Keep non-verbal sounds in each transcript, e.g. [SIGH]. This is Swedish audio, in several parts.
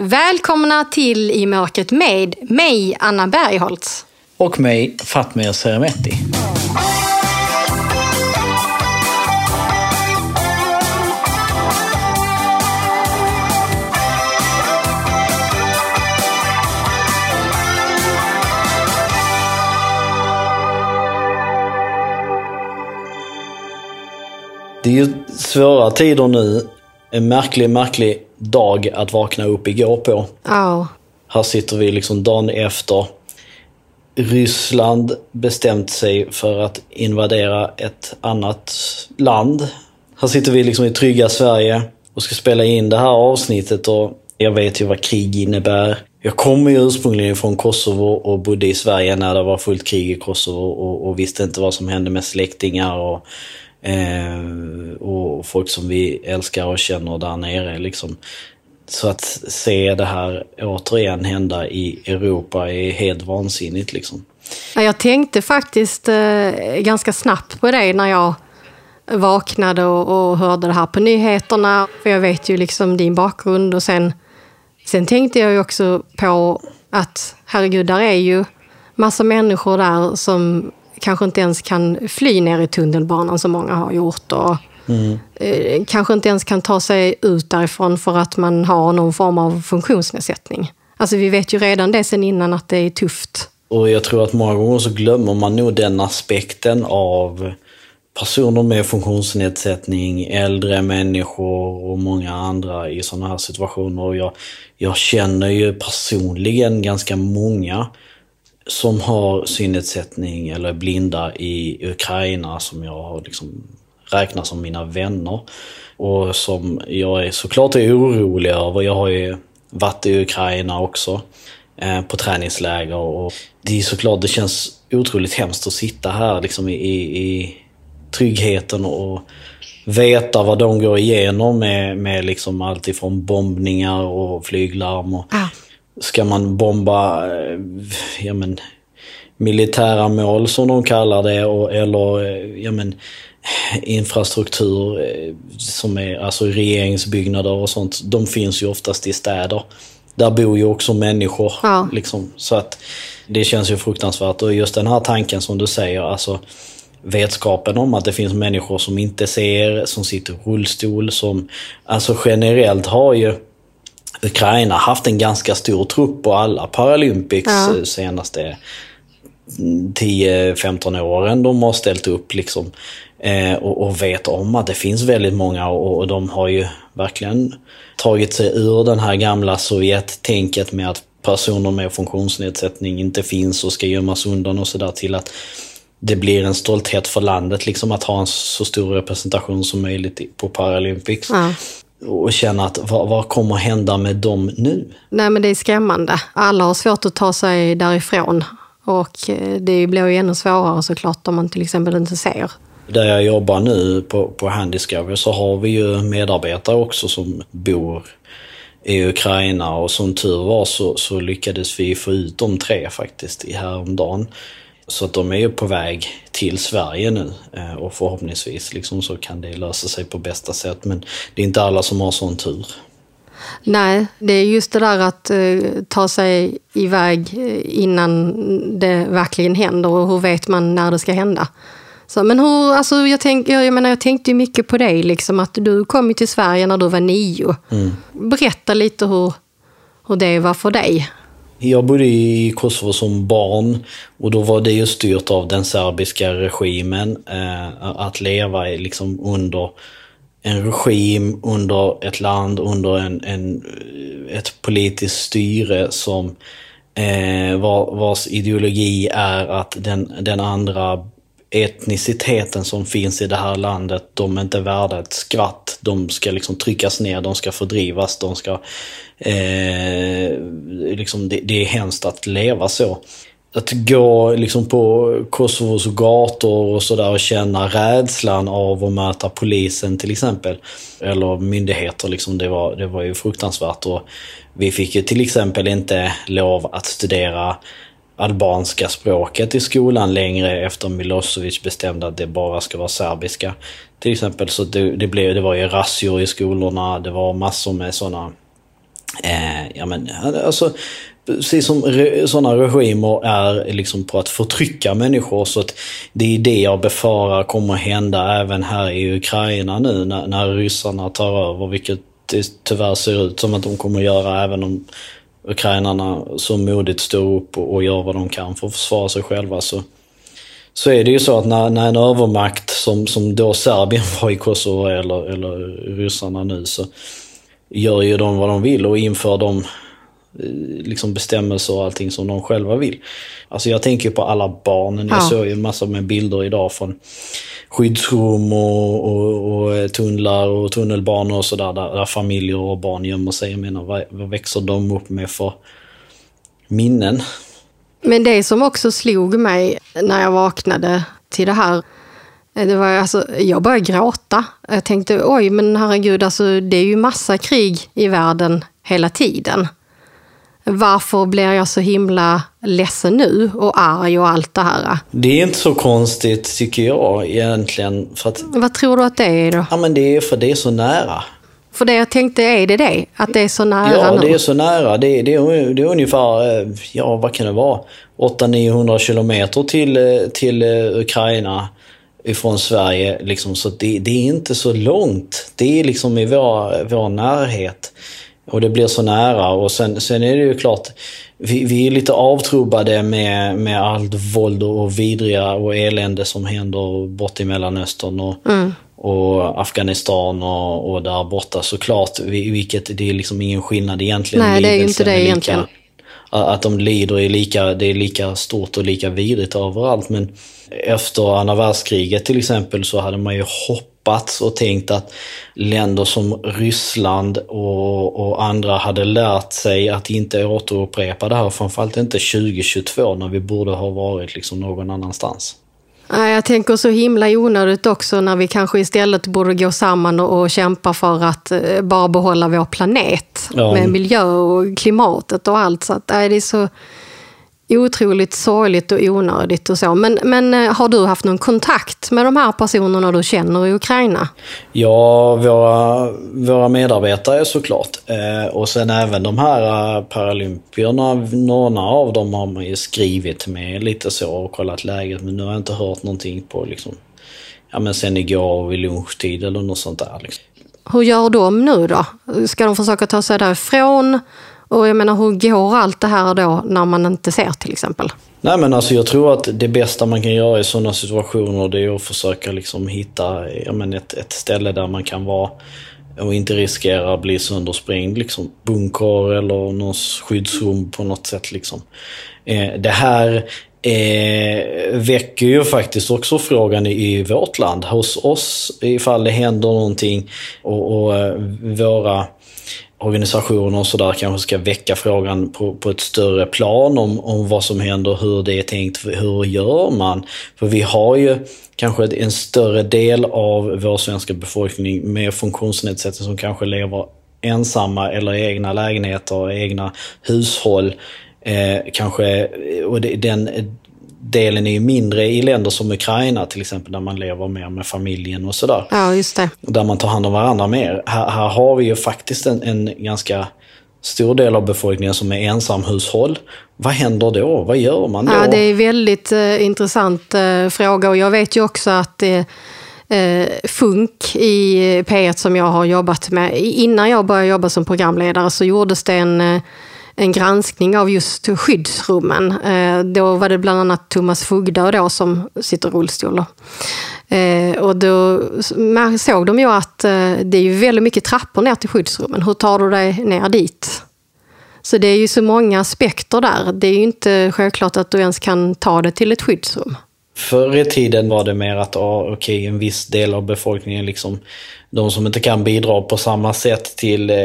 Välkomna till I mörkret med mig, Anna Bergholtz. Och mig, Fatmir Seremeti. Det är ju svåra tider nu. En märklig, märklig dag att vakna upp igår på. Ja. Här sitter vi liksom dagen efter Ryssland bestämt sig för att invadera ett annat land. Här sitter vi liksom i trygga Sverige och ska spela in det här avsnittet och jag vet ju vad krig innebär. Jag kommer ju ursprungligen från Kosovo och bodde i Sverige när det var fullt krig i Kosovo och, och visste inte vad som hände med släktingar och Eh, och folk som vi älskar och känner där nere. Liksom. Så att se det här återigen hända i Europa är helt vansinnigt. Liksom. Jag tänkte faktiskt eh, ganska snabbt på det när jag vaknade och, och, hörde det här på nyheterna. För jag vet ju liksom din bakgrund. Och sen, sen tänkte jag ju också på att herregud, där är ju massa människor där som kanske inte ens kan fly ner i tunnelbanan som många har gjort. Och, mm. eh, kanske inte ens kan ta sig ut därifrån för att man har någon form av funktionsnedsättning. Alltså vi vet ju redan det sen innan att det är tufft. Och jag tror att många gånger så glömmer man nog den aspekten av personer med funktionsnedsättning, äldre människor och många andra i sådana här situationer. Och jag, jag känner ju personligen ganska många som har synnedsättning eller är blinda i Ukraina som jag har liksom räknar som mina vänner. Och som jag är såklart är orolig över. Jag har ju varit i Ukraina också eh, på träningsläger och det är såklart, det känns otroligt hemskt att sitta här liksom i, i tryggheten och veta vad de går igenom med, med liksom allt ifrån bombningar och flyglarm. Och, ah ska man bomba eh, ja, men, militära mål som de kallar det och, eller eh, ja, men, infrastruktur eh, som är alltså regeringsbyggnader och sånt. De finns ju oftast i städer. Där bor ju också människor. Ja. Liksom, så att det känns ju fruktansvärt. Och just den här tanken som du säger, alltså vetskapen om att det finns människor som inte ser, som sitter i rullstol, som alltså generellt har ju Ukraina haft en ganska stor trupp på alla Paralympics ja. senaste 10-15 åren de har ställt upp. Liksom. Eh, och, och, vet om att det finns väldigt många och, och, de har ju verkligen tagit sig ur den här gamla Sovjet-tänket med att personer med funktionsnedsättning inte finns och ska gömmas undan och sådär till att det blir en stolthet för landet liksom att ha en så stor representation som möjligt på Paralympics. Ja och känna att vad, vad kommer hända med dem nu? Nej men det är skrämmande. Alla har svårt att ta sig därifrån. Och eh, det blir ju ännu svårare såklart om man till exempel inte ser. Där jag jobbar nu på, på Handiscovery så har vi ju medarbetare också som bor i Ukraina och som tur var så, så lyckades vi få ut de tre faktiskt i häromdagen. Så att de är ju på väg till Sverige nu eh, och förhoppningsvis liksom så kan det lösa sig på bästa sätt. Men det är inte alla som har sån tur. Nej, det är just det där att uh, ta sig iväg eh, innan det verkligen händer och hur vet man när det ska hända. Så, men hur, alltså, jag, tänk, jag, jag, menar, jag tänkte mycket på dig, liksom, att du kom till Sverige när du var nio. Mm. Berätta lite hur, hur det var för dig. Jag bodde i Kosovo som barn och då var det ju styrt av den serbiska regimen. Eh, att leva liksom under en regim, under ett land, under en, en ett politiskt styre som eh, var, vars ideologi är att den, den andra etniciteten som finns i det här landet, de är inte värda ett skvatt. De ska liksom tryckas ner, de ska fördrivas, de ska... Eh, liksom det, det är hemskt att leva så. Att gå liksom på Kosovos gator och sådär och känna rädslan av att möta polisen till exempel. Eller myndigheter, liksom, det, var, det var ju fruktansvärt. Och vi fick ju till exempel inte lov att studera albanska språket i skolan längre efter Milosevic bestämde att det bara ska vara serbiska. Till exempel så det, det, blev, det var ju razzior i skolorna, det var massor med sådana eh, Ja men alltså, precis som sådana regimer är liksom på att förtrycka människor. Så att det är det jag befarar kommer hända även här i Ukraina nu när, när ryssarna tar över. Vilket det tyvärr ser ut som att de kommer göra även om ukrainarna så modigt står upp och, och gör vad de kan för att försvara sig själva. Så, så är det ju så att när, när en övermakt som, som då Serbien [LAUGHS] var i Kosovo eller, eller ryssarna nu så gör ju de vad de vill och inför de liksom bestämmelser och allting som de själva vill. Alltså jag tänker på alla barnen. Jag ja. såg ju massor med bilder idag från skyddsrum och, och, och tunnlar och tunnelbanor och sådär där, där familjer och barn gömmer sig. Jag menar, vad, vad växer de upp med för minnen? Men det som också slog mig när jag vaknade till det här det var alltså, jag började gråta. Jag tänkte, oj men herregud, alltså, det är ju massa krig i världen hela tiden varför blir jag så himla ledsen nu och arg och allt det här? Det är inte så konstigt tycker jag egentligen. För att, Vad tror du att det är då? Ja men det är för det är så nära. För det jag tänkte, är det det? Att det är så nära Ja, nu? det är så nära. Det, det, är, det är ungefär, eh, ja vad kan det vara, 800-900 kilometer till, eh, till eh, Ukraina ifrån Sverige. Liksom, så det, det, är inte så långt. Det är liksom i vår, vår närhet. Och det blir så nära och sen, sen är det ju klart, vi, vi är lite avtrubbade med, med allt våld och vidriga och elände som händer bort i Mellanöstern och, mm. och Afghanistan och, och där borta såklart. Vilket det är liksom ingen skillnad egentligen. Nej, det är ju inte det lika, egentligen. Att de lider är lika, det är lika stort och lika vidrigt överallt. Men efter andra världskriget till exempel så hade man ju hoppats hoppats och tänkt att länder som Ryssland och, och andra hade lärt sig att inte återupprepa det här. Framförallt inte 2022 när vi borde ha varit liksom någon annanstans. Jag tänker så himla onödigt också när vi kanske istället borde gå samman och kämpa för att eh, bara behålla vår planet ja. med miljö och klimatet och allt. Så att, det är så otroligt sorgligt och onödigt och så. Men, men eh, har du haft någon kontakt med de här personerna du känner i Ukraina? Ja, våra, våra medarbetare såklart. Eh, och sen även de här eh, paralympierna, några av dem har man ju skrivit med lite så och kollat läget. Men nu har jag inte hört någonting på liksom, ja men sen igår vid lunchtid eller något sånt där. Liksom. Hur gör de nu då? Ska de försöka ta sig därifrån? Och jag menar, hur går allt det här då när man inte ser till exempel? Nej men alltså jag tror att det bästa man kan göra i sådana situationer det är att försöka liksom hitta ja, men ett, ett ställe där man kan vara och inte riskera att bli söndersprängd. Liksom. Bunker eller någon skyddsrum på något sätt. Liksom. Eh, det här eh, väcker ju faktiskt också frågan i, i vårt land, hos oss, ifall det händer någonting och, och eh, våra organisationer och sådär kanske ska väcka frågan på, på ett större plan om, om vad som händer, hur det är tänkt, hur gör man? För vi har ju kanske en större del av vår svenska befolkning med funktionsnedsättning som kanske lever ensamma eller i egna lägenheter, egna hushåll. Eh, kanske, och det, den, delen är ju mindre i länder som Ukraina till exempel, där man lever mer med familjen och sådär. Ja, just det. Där man tar hand om varandra mer. Här, här har vi ju faktiskt en, en ganska stor del av befolkningen som är ensamhushåll. Vad händer då? Vad gör man då? Ja, det är en väldigt eh, intressant eh, fråga och jag vet ju också att eh, eh Funk i P1 som jag har jobbat med, innan jag började jobba som programledare så gjordes det en eh, en granskning av just skyddsrummen. Eh, då var det bland annat Thomas Fugda då som sitter i rullstol. Eh, och då såg de ju att eh, det är ju väldigt mycket trappor ner till skyddsrummen. Hur tar du dig ner dit? Så det är ju så många aspekter där. Det är ju inte självklart att du ens kan ta det till ett skyddsrum. Förr i tiden var det mer att ah, okay, en viss del av befolkningen, liksom, de som inte kan bidra på samma sätt till eh,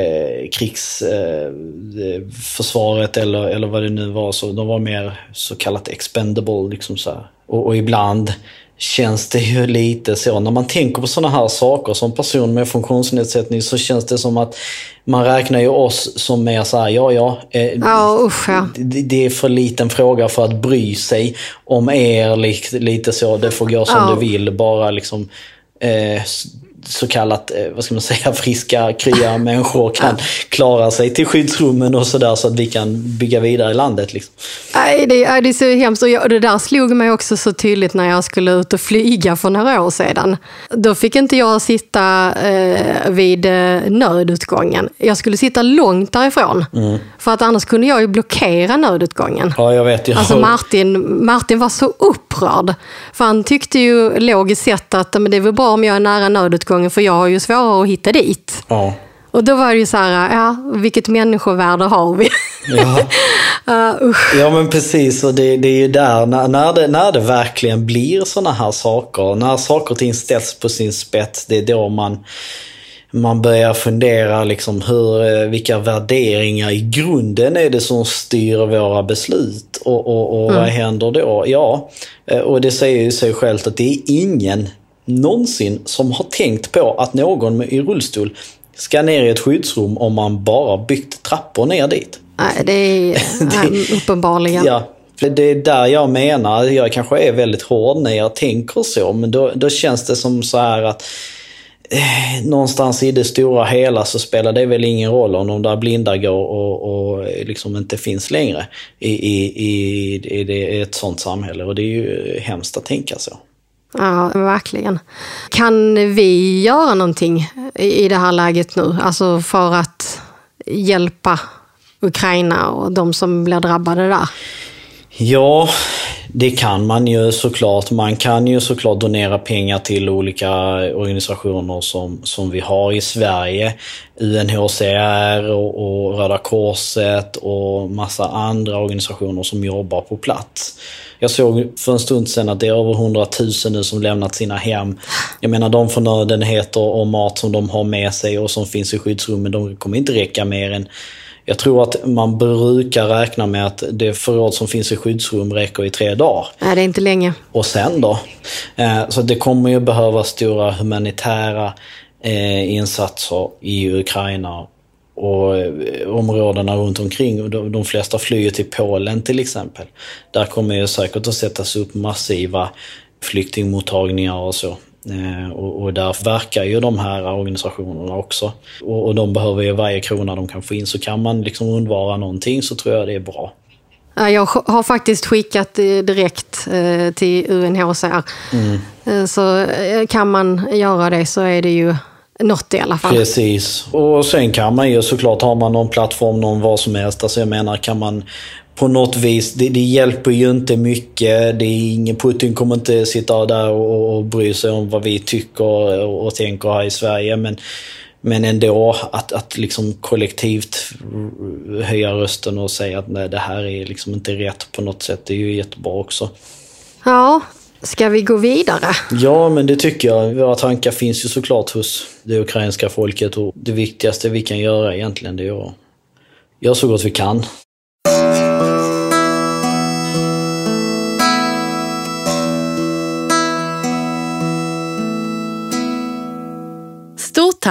krigsförsvaret eh, eh eller, eller vad det nu var, så de var mer så kallat expendable. Liksom så och, och, ibland känns det ju lite så, när man tänker på sådana här saker som person med funktionsnedsättning så känns det som att man räknar ju oss som mer såhär, ja ja, eh, ja, usch, ja. Det, det, är för liten fråga för att bry sig om er, lite, lite så, det får gå som ja. det vill, bara liksom eh, så kallat, eh, vad ska man säga, [LAUGHS] friska, krya [LAUGHS] människor kan klara sig till skyddsrummen och sådär så att vi kan bygga vidare i landet. Liksom. Nej, det, det är så hemskt. Och jag, det där slog mig också så tydligt när jag skulle ut och flyga för några år sedan. Då fick inte jag sitta eh, vid eh, nödutgången. Jag skulle sitta långt därifrån. Mm. För att annars kunde jag ju blockera nödutgången. Ja, jag vet. Jag alltså Martin, Martin var så upprörd. För han tyckte ju logiskt sett att men det är väl bra om jag är nära nödutgången för jag har ju svårare att hitta dit. Ja. Och då var det ju så här, ja, vilket människovärde har vi? Ja, [LAUGHS] uh, ja men precis. Och det, det är ju där, när, när, det, när det verkligen blir sådana här saker, när saker och ting ställs på sin spets, det är då man man börjar fundera liksom hur, eh, vilka värderingar i grunden är det som styr våra beslut och, och, och mm. vad händer då? Ja, eh, och det säger ju sig självt att det är ingen någonsin som har tänkt på att någon i rullstol ska ner i ett skyddsrum om man bara byggt trappor ner dit. Nej, det är [LAUGHS] det, uppenbarligen. Ja, det är där jag menar, jag kanske är väldigt hård när jag tänker så, men då, då känns det som så här att någonstans i det stora hela så spelar det väl ingen roll om de där blinda går och, och liksom inte finns längre i, i, i, i ett sånt samhälle. Och det är ju hemskt att tänka så. Ja, verkligen. Kan vi göra någonting i det här läget nu? Alltså för att hjälpa Ukraina och de som blir drabbade där? Ja, det kan man ju såklart. Man kan ju såklart donera pengar till olika organisationer som, som vi har i Sverige. UNHCR och, och Röda Korset och massa andra organisationer som jobbar på plats. Jag såg för en stund sedan att det är över 100 000 nu som lämnat sina hem. Jag menar de förnödenheter och mat som de har med sig och som finns i skyddsrummen, de kommer inte räcka mer än jag tror att man brukar räkna med att det förråd som finns i skyddsrum räcker i tre dagar. Nej, det är inte länge. Och sen då? Eh, så det kommer ju behövas stora humanitära eh, insatser i Ukraina och eh, områdena runt omkring. De flesta flyr till Polen till exempel. Där kommer ju säkert att sättas upp massiva flyktingmottagningar och så. Eh, och, och där verkar ju de här organisationerna också. Och, och de behöver ju varje krona de kan få in. Så kan man liksom undvara någonting så tror jag det är bra. Jag har faktiskt skickat direkt eh, till UNHCR. Mm. Så kan man göra det så är det ju något i alla fall. Precis. Och sen kan man ju såklart, har man någon plattform, någon vad som helst. Alltså jag menar, kan man på något vis, det, det hjälper ju inte mycket. Det är ingen, Putin kommer inte sitta där och, och bry sig om vad vi tycker och, och tänker här i Sverige. Men, men ändå att, att liksom kollektivt höja rösten och säga att nej, det här är liksom inte rätt på något sätt. Det är ju jättebra också. Ja, Ska vi gå vidare? Ja, men det tycker jag. Våra tankar finns ju såklart hos det ukrainska folket och det viktigaste vi kan göra egentligen det är att göra så gott vi kan.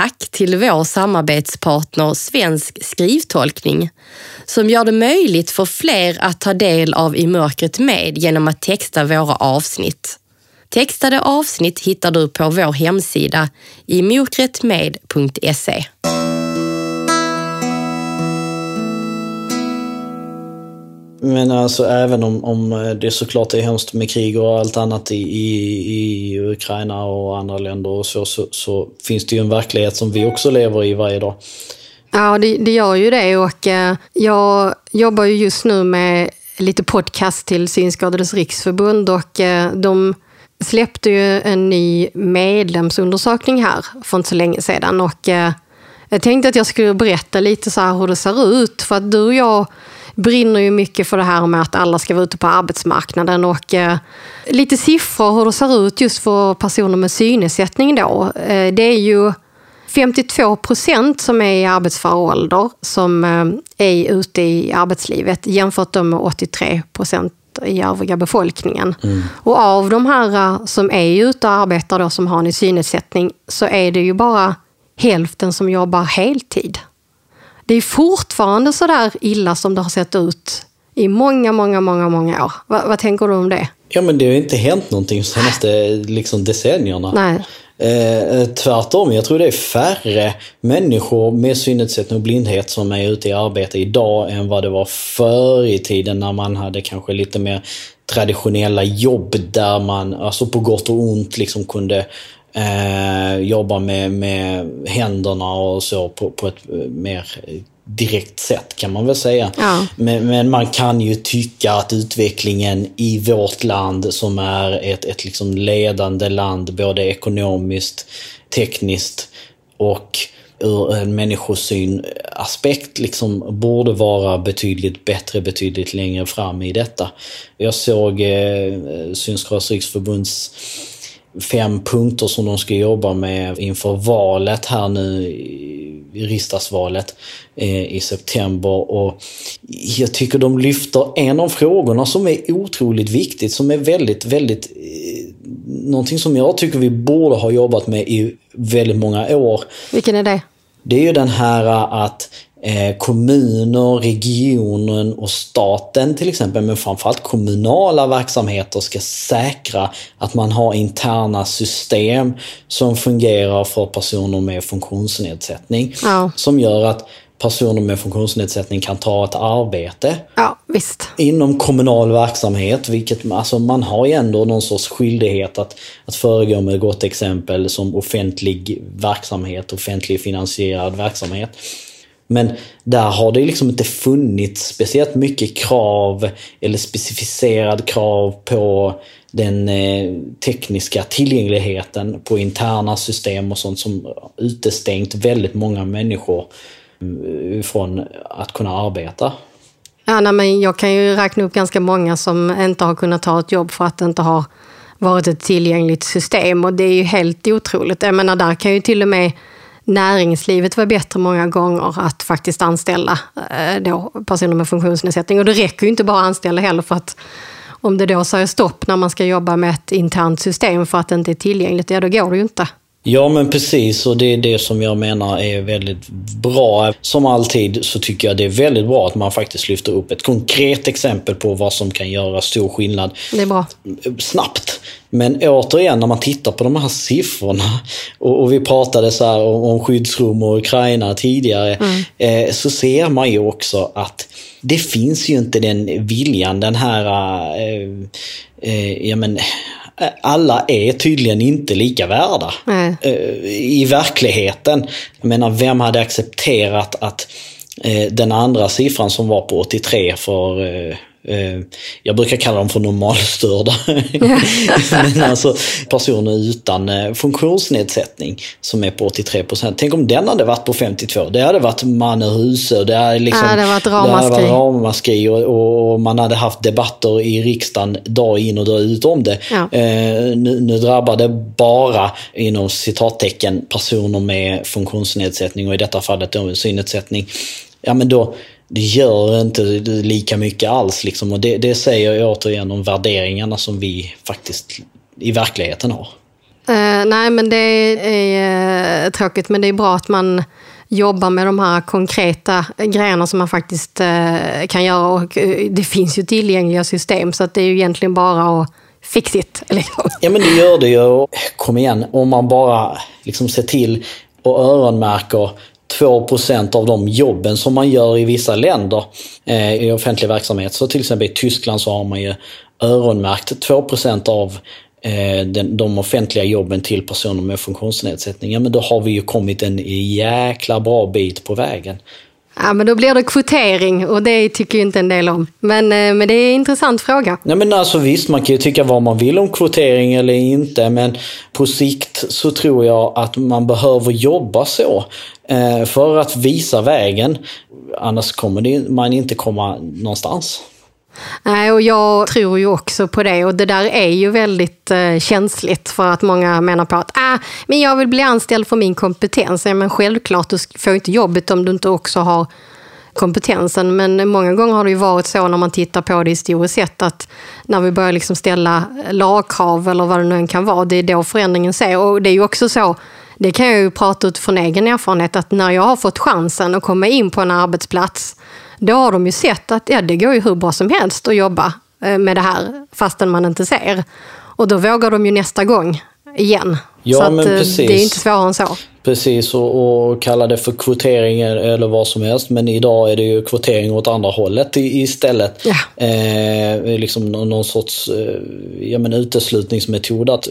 Tack till vår samarbetspartner Svensk skrivtolkning som gör det möjligt för fler att ta del av I mörkret med genom att texta våra avsnitt. Textade avsnitt hittar du på vår hemsida imokretmed.se. Men alltså även om, om eh, det såklart är hemskt med krig och allt annat i, i, i Ukraina och andra länder och så, så, så, finns det ju en verklighet som vi också lever i varje dag. Ja, det, det gör ju det och eh, jag jobbar ju just nu med lite podcast till Synskadades riksförbund och eh, de släppte ju en ny medlemsundersökning här för inte så länge sedan och jag tänkte att jag skulle berätta lite så här hur det ser ut för att du och jag brinner ju mycket för det här med att alla ska vara ute på arbetsmarknaden och eh, lite siffror hur det ser ut just för personer med synnedsättning då. Eh, det är ju 52 procent som är i arbetsför ålder som eh, är ute i arbetslivet jämfört med 83 procent i övriga befolkningen. Mm. Och av de här eh, som är ute och arbetar då, som har en synnedsättning så är det ju bara hälften som jobbar heltid. Det är fortfarande så där illa som det har sett ut i många, många, många, många år. Va, vad tänker du om det? Ja, men det har inte hänt någonting de senaste liksom, decennierna. Nej. Eh, tvärtom, jag tror det är färre människor med synnedsättning och blindhet som är ute i arbete idag än vad det var förr i tiden när man hade kanske lite mer traditionella jobb där man, alltså på gott och ont, liksom kunde eh, jobba med, med händerna och så på, på ett mer direkt sätt kan man väl säga. Ja. Men, men, man kan ju tycka att utvecklingen i vårt land som är ett, ett liksom ledande land både ekonomiskt, tekniskt och ur en människosyn-aspekt liksom borde vara betydligt bättre, betydligt längre fram i detta. Jag såg eh, Synskadades riksförbunds fem punkter som de ska jobba med inför valet här nu, i riksdagsvalet eh, i september. Och jag tycker de lyfter en av frågorna som är otroligt viktigt, som är väldigt, väldigt eh, någonting som jag tycker vi borde ha jobbat med i väldigt många år. Vilken är det? Det är ju den här att eh, kommuner, regionen och staten till exempel, men framförallt kommunala verksamheter ska säkra att man har interna system som fungerar för personer med funktionsnedsättning. Ja. Som gör att personer med funktionsnedsättning kan ta ett arbete Ja, visst. inom kommunal verksamhet, vilket alltså man har ju ändå någon sorts skyldighet att, att föregå med gott exempel som offentlig verksamhet, offentlig finansierad verksamhet. Men där har det liksom inte funnits speciellt mycket krav eller specificerad krav på den eh, tekniska tillgängligheten på interna system och sånt som utestängt väldigt många människor från att kunna arbeta. Ja, nej, men jag kan ju räkna upp ganska många som inte har kunnat ta ett jobb för att det inte har varit ett tillgängligt system. Och det är ju helt otroligt. Jag menar, där kan ju till och med näringslivet vara bättre många gånger att faktiskt anställa eh, då, personer med funktionsnedsättning. Och det räcker ju inte bara att anställa heller för att om det då säger stopp när man ska jobba med ett internt system för att det inte är tillgängligt, ja då går det ju inte. Ja men precis och det är det som jag menar är väldigt bra. Som alltid så tycker jag det är väldigt bra att man faktiskt lyfter upp ett konkret exempel på vad som kan göra stor skillnad Det är bra. snabbt. Men återigen när man tittar på de här siffrorna och, och vi pratade så om, om skyddsrum och Ukraina tidigare eh, så ser man ju också att det finns ju inte den viljan, den här eh, eh, ja, men, alla är tydligen inte lika värda Nej. eh, i verkligheten. Jag menar, vem hade accepterat att eh, den andra siffran som var på 83 för eh, jag brukar kalla dem för normalstörda. [LAUGHS] [LAUGHS] Men alltså personer utan eh, funktionsnedsättning som är på 83 procent. Tänk om den hade varit på 52. Det hade varit man och det hade, liksom, Ja, det hade varit ramaskri. varit ramaskri och, och man hade haft debatter i riksdagen dag in och dag ut om det. Ja. Eh, nu, nu drabbar det bara, inom citattecken, personer med funktionsnedsättning och i detta fallet då synnedsättning. Ja men då, det gör inte lika mycket alls liksom. Och det, det säger jag återigen om värderingarna som vi faktiskt i verkligheten har. Eh, nej, men det är eh, tråkigt, men det är bra att man jobbar med de här konkreta grejerna som man faktiskt eh, kan göra. Och, det finns ju tillgängliga system, så att det är ju egentligen bara att fix it. Liksom. Ja men det gör det ju. Kom igen, om man bara liksom ser till och öronmärker 2% av de jobben som man gör i vissa länder eh, i offentlig verksamhet. Så till exempel i Tyskland så har man ju öronmärkt 2 av eh, den, de offentliga jobben till personer med funktionsnedsättning. Ja, men då har vi ju kommit en jäkla bra bit på vägen. Ja, men då blir det kvotering och det tycker ju inte en del om. Men, eh, men det är en intressant fråga. Nej men alltså visst, man kan ju tycka vad man vill om kvotering eller inte, men på sikt så tror jag att man behöver jobba så. Eh, för att visa vägen. Annars kommer man inte komma någonstans. Nej, och jag tror ju också på det och det där är ju väldigt eh, känsligt för att många menar på att ah, men jag vill bli anställd för min kompetens. Ja, men självklart, du får inte jobbet om du inte också har kompetensen. Men många gånger har det ju varit så när man tittar på det historiskt sett att när vi börjar liksom ställa eh, lagkrav eller vad det nu än kan vara, det är då förändringen sker. Och det är ju också så, det kan jag ju prata utifrån egen erfarenhet, att när jag har fått chansen att komma in på en arbetsplats, då har de ju sett att ja, det går ju hur bra som helst att jobba eh, med det här fastän man inte ser. Och då vågar de ju nästa gång igen. Ja, så men eh, precis. det är inte svårare än så. Precis, och, och kalla det för kvotering eller vad som helst. Men idag är det ju kvotering åt andra hållet istället. Ja. Eh, liksom någon, någon sorts eh, ja, men uteslutningsmetod. Att,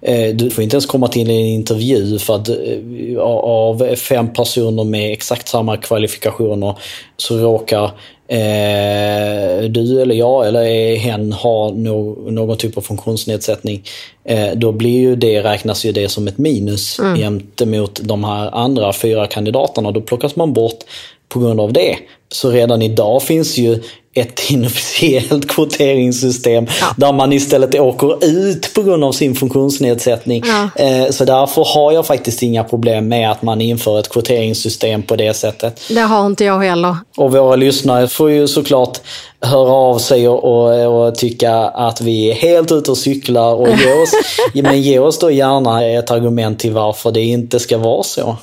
eh, du får inte ens komma till en intervju för att eh, av fem personer med exakt samma kvalifikationer så råkar eh, du eller jag eller hen ha no, någon typ av funktionsnedsättning. Eh, då blir ju det, räknas ju det som ett minus Mm. jämte mot de här andra fyra kandidaterna. Då plockas man bort på grund av det. Så redan idag finns ju ett [LAUGHS] inofficiellt kvoteringssystem Ja. där man istället åker ut på grund av sin funktionsnedsättning. Ja. Eh, Så därför har jag faktiskt inga problem med att man inför ett kvoteringssystem på det sättet. Det har inte jag heller. Och våra lyssnare får ju såklart höra av sig och, och, och tycka att vi är helt ute och cyklar. Och [LAUGHS] ge oss, men ge oss då gärna ett argument till varför det inte ska vara så.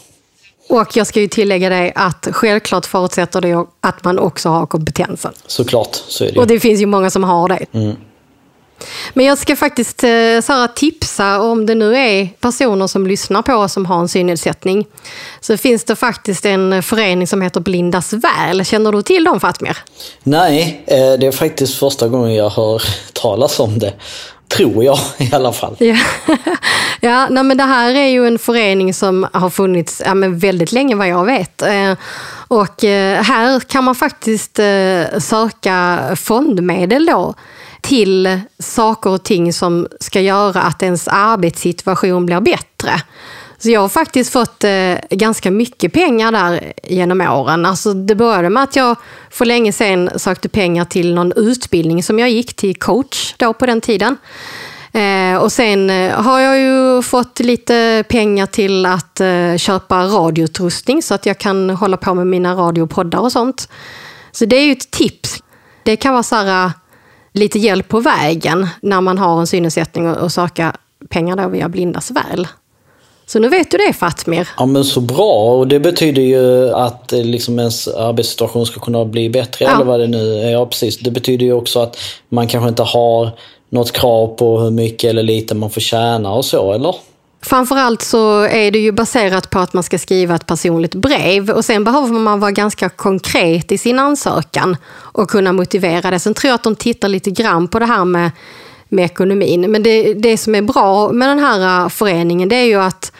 Och jag ska ju tillägga det att självklart förutsätter det att man också har kompetensen. Såklart, så är det Och det finns ju många som har det. Mm. Men jag ska faktiskt eh, här, tipsa, om det nu är personer som lyssnar på oss som har en synnedsättning, så finns det faktiskt en förening som heter Blindas väl. Känner du till dem Fatmir? Nej, eh, det är faktiskt första gången jag hör [LAUGHS] talas om det. Tror jag [LAUGHS] i alla fall. Ja, [LAUGHS] ja nej, men det här är ju en förening som har funnits ja, men väldigt länge vad jag vet. Eh, och eh, här kan man faktiskt eh, söka fondmedel då till saker och ting som ska göra att ens arbetssituation blir bättre. Så jag har faktiskt fått eh, ganska mycket pengar där genom åren. Alltså det började med att jag för länge sedan sökte pengar till någon utbildning som jag gick till coach då på den tiden. Eh, och sen eh, har jag ju fått lite pengar till att eh, köpa radioutrustning så att jag kan hålla på med mina radiopoddar och sånt. Så det är ju ett tips. Det kan vara så här, eh, lite hjälp på vägen när man har en synnedsättning och, och söka pengar då via Blindas väl. Så nu vet du det Fatmir. Ja men så bra och det betyder ju att eh, liksom ens arbetssituation ska kunna bli bättre Ja. eller vad det nu är. Ja precis. Det betyder ju också att man kanske inte har något krav på hur mycket eller lite man får tjäna och så eller? Framförallt så är det ju baserat på att man ska skriva ett personligt brev och sen behöver man vara ganska konkret i sin ansökan och kunna motivera det. Sen tror jag att de tittar lite grann på det här med, med ekonomin. Men det, det som är bra med den här äh, föreningen det är ju att,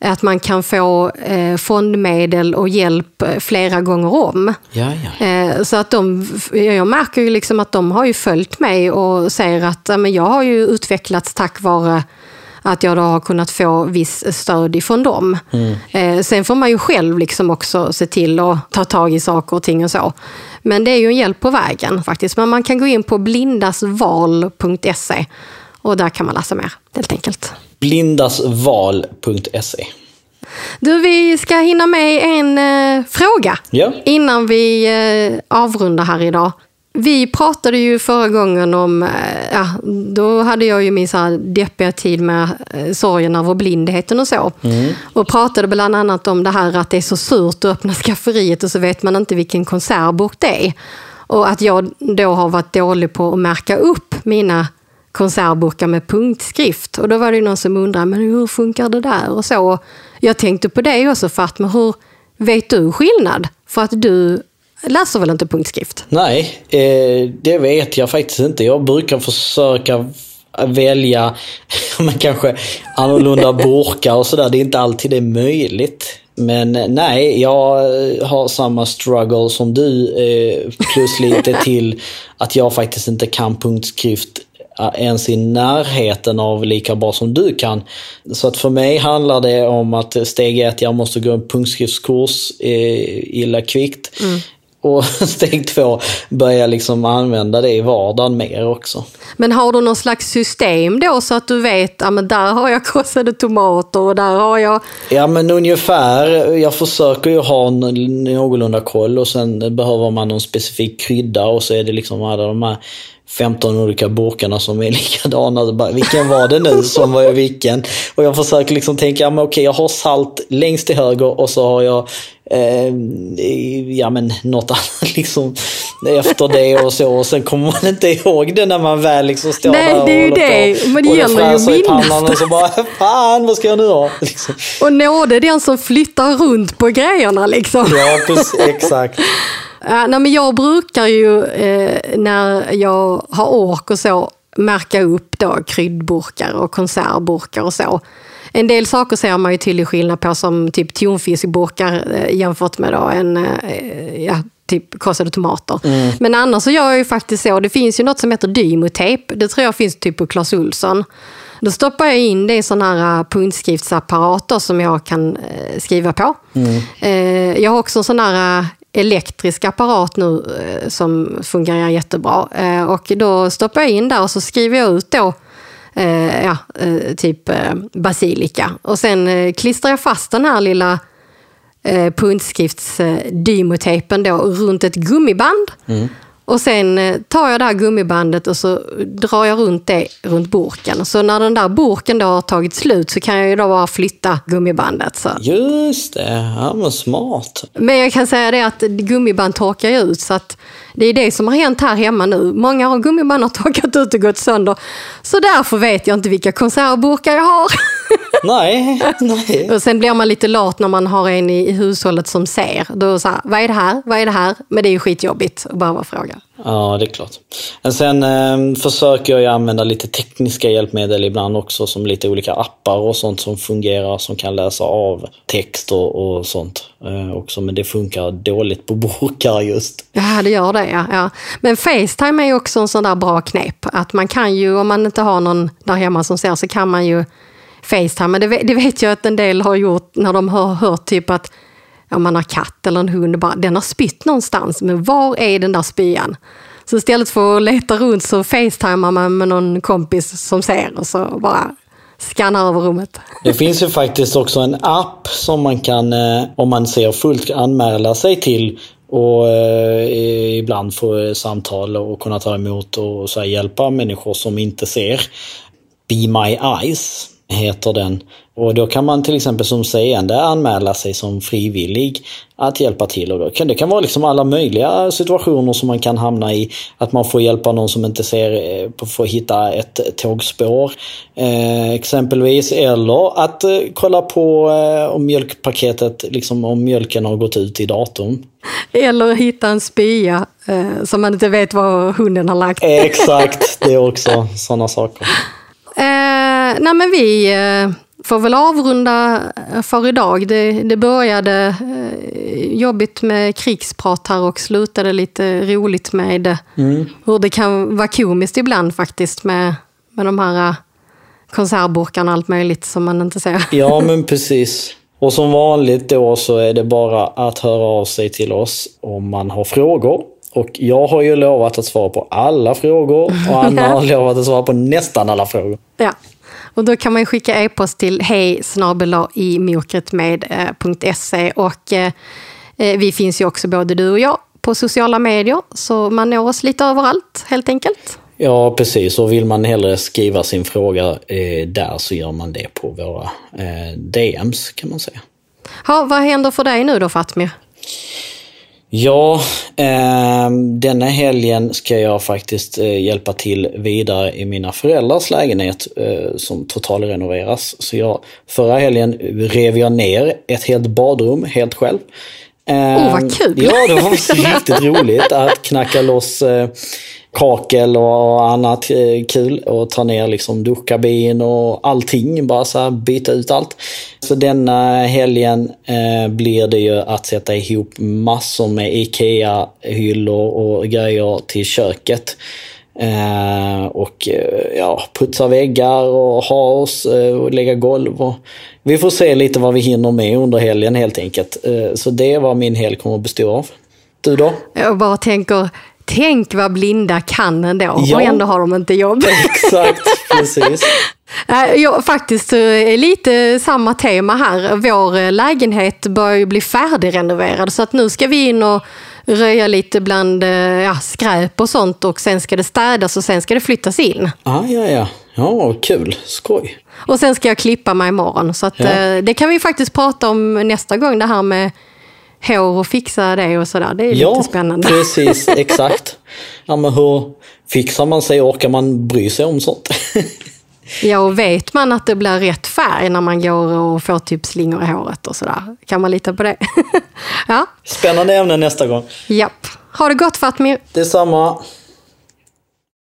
att man kan få eh, fondmedel och hjälp eh, flera gånger om. Ja, ja. Eh, Så att de, jag märker ju liksom att de har ju följt mig och säger att men jag har ju utvecklats tack vare att jag då har kunnat få viss stöd ifrån dem. Eh, Sen får man ju själv liksom också se till att ta tag i saker och ting och så. Men det är ju en hjälp på vägen faktiskt. Men man kan gå in på blindasval.se och där kan man läsa mer helt enkelt. Blindasval.se Du, vi ska hinna med en eh, fråga Ja. innan vi eh, avrundar här idag. Vi pratade ju förra gången om, eh, ja, då hade jag ju min så här deppiga tid med eh, sorgen över blindheten och så. Och pratade bland annat om det här att det är så surt att öppna [LAUGHS] skafferiet och så vet man inte vilken konservbok det är. Och att jag då har varit dålig på att märka upp mina konservburkar med punktskrift. Och då var det ju någon som undrade, men hur funkar det där? Och så. Jag tänkte på det också, Fatma, hur vet du skillnad? För att du läser väl inte punktskrift? Nej, eh, det vet jag faktiskt inte. Jag brukar försöka välja [LAUGHS] men kanske annorlunda [LAUGHS] burkar och sådär. Det är inte alltid det är möjligt. Men eh, nej, jag har samma struggle som du. Eh, plus lite [LAUGHS] till att jag faktiskt inte kan punktskrift eh, ens i närheten av lika bra som du kan. Så att för mig handlar det om att steg ett, jag måste gå en punktskriftskurs eh, illa kvickt. Och [LAUGHS] steg två, börja liksom använda det i vardagen mer också. Men har du någon slags system då så att du vet, ja men där har jag [LAUGHS] krossade tomater och där har jag... Ja men ungefär, jag försöker ju ha någorlunda koll och sen behöver man någon specifik krydda och så är det liksom alla de här 15 olika burkarna som är [LAUGHS] likadana. Bara, Vilken var det nu som var vilken? Och jag försöker liksom tänka, ja men okej jag har salt längst till höger och så har jag eh, ja men något [LAUGHS] annat liksom efter det och så. Och sen kommer man inte ihåg det när man väl liksom står Nej, där och det är ju det. Men det gäller ju att minnas och så bara, [LAUGHS] fan vad ska jag nu ha? [LAUGHS] Liksom. Och nåde den som flyttar runt på grejerna liksom. Ja, precis, exakt. Ja, nej, men jag brukar ju eh, när jag har ork och så märka upp då kryddburkar och konservburkar och så. En del saker ser man ju tydlig skillnad på som typ tonfiskburkar eh, jämfört med då en eh, ja, typ krossade tomater. Men annars så gör jag ju faktiskt så, det finns ju något som heter Dymotejp. Det tror jag finns typ på Clas Ohlson. Då stoppar jag in det i sån här eh, punktskriftsapparater som jag kan skriva på. Eh, jag har också en sån här elektrisk apparat nu som fungerar jättebra. Och då stoppar jag in där och så skriver jag ut då eh, ja, eh, typ eh, basilika. Och sen eh, klistrar jag fast den här lilla eh, puntskriftsdymotejpen då runt ett gummiband. Och sen eh, tar jag det här gummibandet och så drar jag runt det runt burken. Så när den där burken då har tagit slut så kan jag ju då bara flytta gummibandet. Så. Just det, ja men smart. Men jag kan säga det att gummiband torkar ju ut så att det är det som har hänt här hemma nu. Många har gummiband har torkat ut och gått sönder. Så därför vet jag inte vilka konservburkar jag har. [LAUGHS] Nej, nej. och sen blir man lite lat när man har en i, i hushållet som ser. Då så här, vad är det här? Vad är det här? Men det är ju skitjobbigt att behöva fråga. Ja, det är klart. Men sen eh, försöker jag ju använda lite tekniska hjälpmedel ibland också, som lite olika appar och sånt som fungerar, som kan läsa av text och, och sånt eh, också. Men det funkar dåligt på [LAUGHS] burkar just. Ja, det gör det. Ja, ja. Men Facetime är ju också en sån där bra knep. Att man kan ju, om man inte har någon där hemma som ser, så kan man ju Facetime. Men det, det vet jag att en del har gjort när de har hört typ att om man har katt eller en hund, bara, den har spytt någonstans, men var är den där spyan? Så istället för att leta runt så facetimar man med någon kompis som ser och så bara skannar över rummet. Det finns ju faktiskt också en app som man kan, eh, om man ser fullt, anmäla sig till och eh, ibland få samtal och kunna ta emot och så här, hjälpa människor som inte ser. Be My Eyes heter den. Och då kan man till exempel som seende anmäla sig som frivillig att hjälpa till. Och då kan, det kan vara liksom alla möjliga situationer som man kan hamna i. Att man får hjälpa någon som inte ser, eh, får hitta ett tågspår eh, exempelvis. Eller att eh, kolla på eh, om mjölkpaketet, liksom om mjölken har gått ut i datorn. Eller hitta en spya eh, som man inte vet var hunden har lagt. Exakt, det är också sådana saker. [LAUGHS] Eh, nej men vi får väl avrunda för idag. Det, det började eh, jobbigt med krigsprat här och slutade lite roligt med eh, hur det kan vara komiskt ibland faktiskt med, med de här eh, konservburkarna och allt möjligt som man inte ser. Ja, [LAUGHS] men precis. Och som vanligt då så är det bara att höra av sig till oss om man har frågor. Och jag har ju lovat att svara på alla frågor och Anna [LAUGHS] har lovat att svara på nästan alla frågor. Ja. Och då kan man skicka e-post till hej i mörkretmed.se och eh, eh, vi finns ju också både du och jag på sociala medier så man når oss lite överallt helt enkelt. Ja, precis. Och vill man hellre skriva sin fråga eh, där så gör man det på våra eh, DMs kan man säga. Ha, vad händer för dig nu då Fatmir? Ja, eh, denna helgen ska jag faktiskt eh, hjälpa till vidare i mina föräldrars lägenhet eh, som totalrenoveras. Så jag, förra helgen rev jag ner ett helt badrum helt själv. Eh, Oh, vad kul! Ja, det var [LAUGHS] riktigt roligt att knacka loss eh, kakel och annat eh, kul och ta ner liksom duschkabin och allting. Bara så här byta ut allt. Så denna helgen eh, blir det ju att sätta ihop massor med IKEA-hyllor och grejer till köket. Eh, och eh, ja, putsa väggar och ha oss eh, och lägga golv. Och vi får se lite vad vi hinner med under helgen helt enkelt. Eh, så det är vad min helg kommer att bestå av. Du då? Jag bara tänker, tänk vad blinda kan ändå Ja. och ändå har de inte jobb. [LAUGHS] Exakt, precis. Nej, [LAUGHS] Jag, faktiskt eh, lite samma tema här. Vår eh, lägenhet börjar ju bli färdigrenoverad så att nu ska vi in och röja lite bland eh, ja, skräp och sånt och sen ska det städas och sen ska det flyttas in. Ah, ja, ja. Ja, kul. Skoj. Och sen ska jag klippa mig imorgon. Så att, Ja. eh, det kan vi faktiskt prata om nästa gång, det här med hår och fixa det och sådär. Det är Ja, lite spännande. precis, [LAUGHS] exakt. Ja, men hur fixar man sig? Orkar man bry sig om sånt? [LAUGHS] Ja, och vet man att det blir rätt färg när man går och får typ slingor i håret och sådär? Kan man lita på det? [LAUGHS] ja, Spännande ämne nästa gång. japp. Ha det gott Fatmir! Detsamma.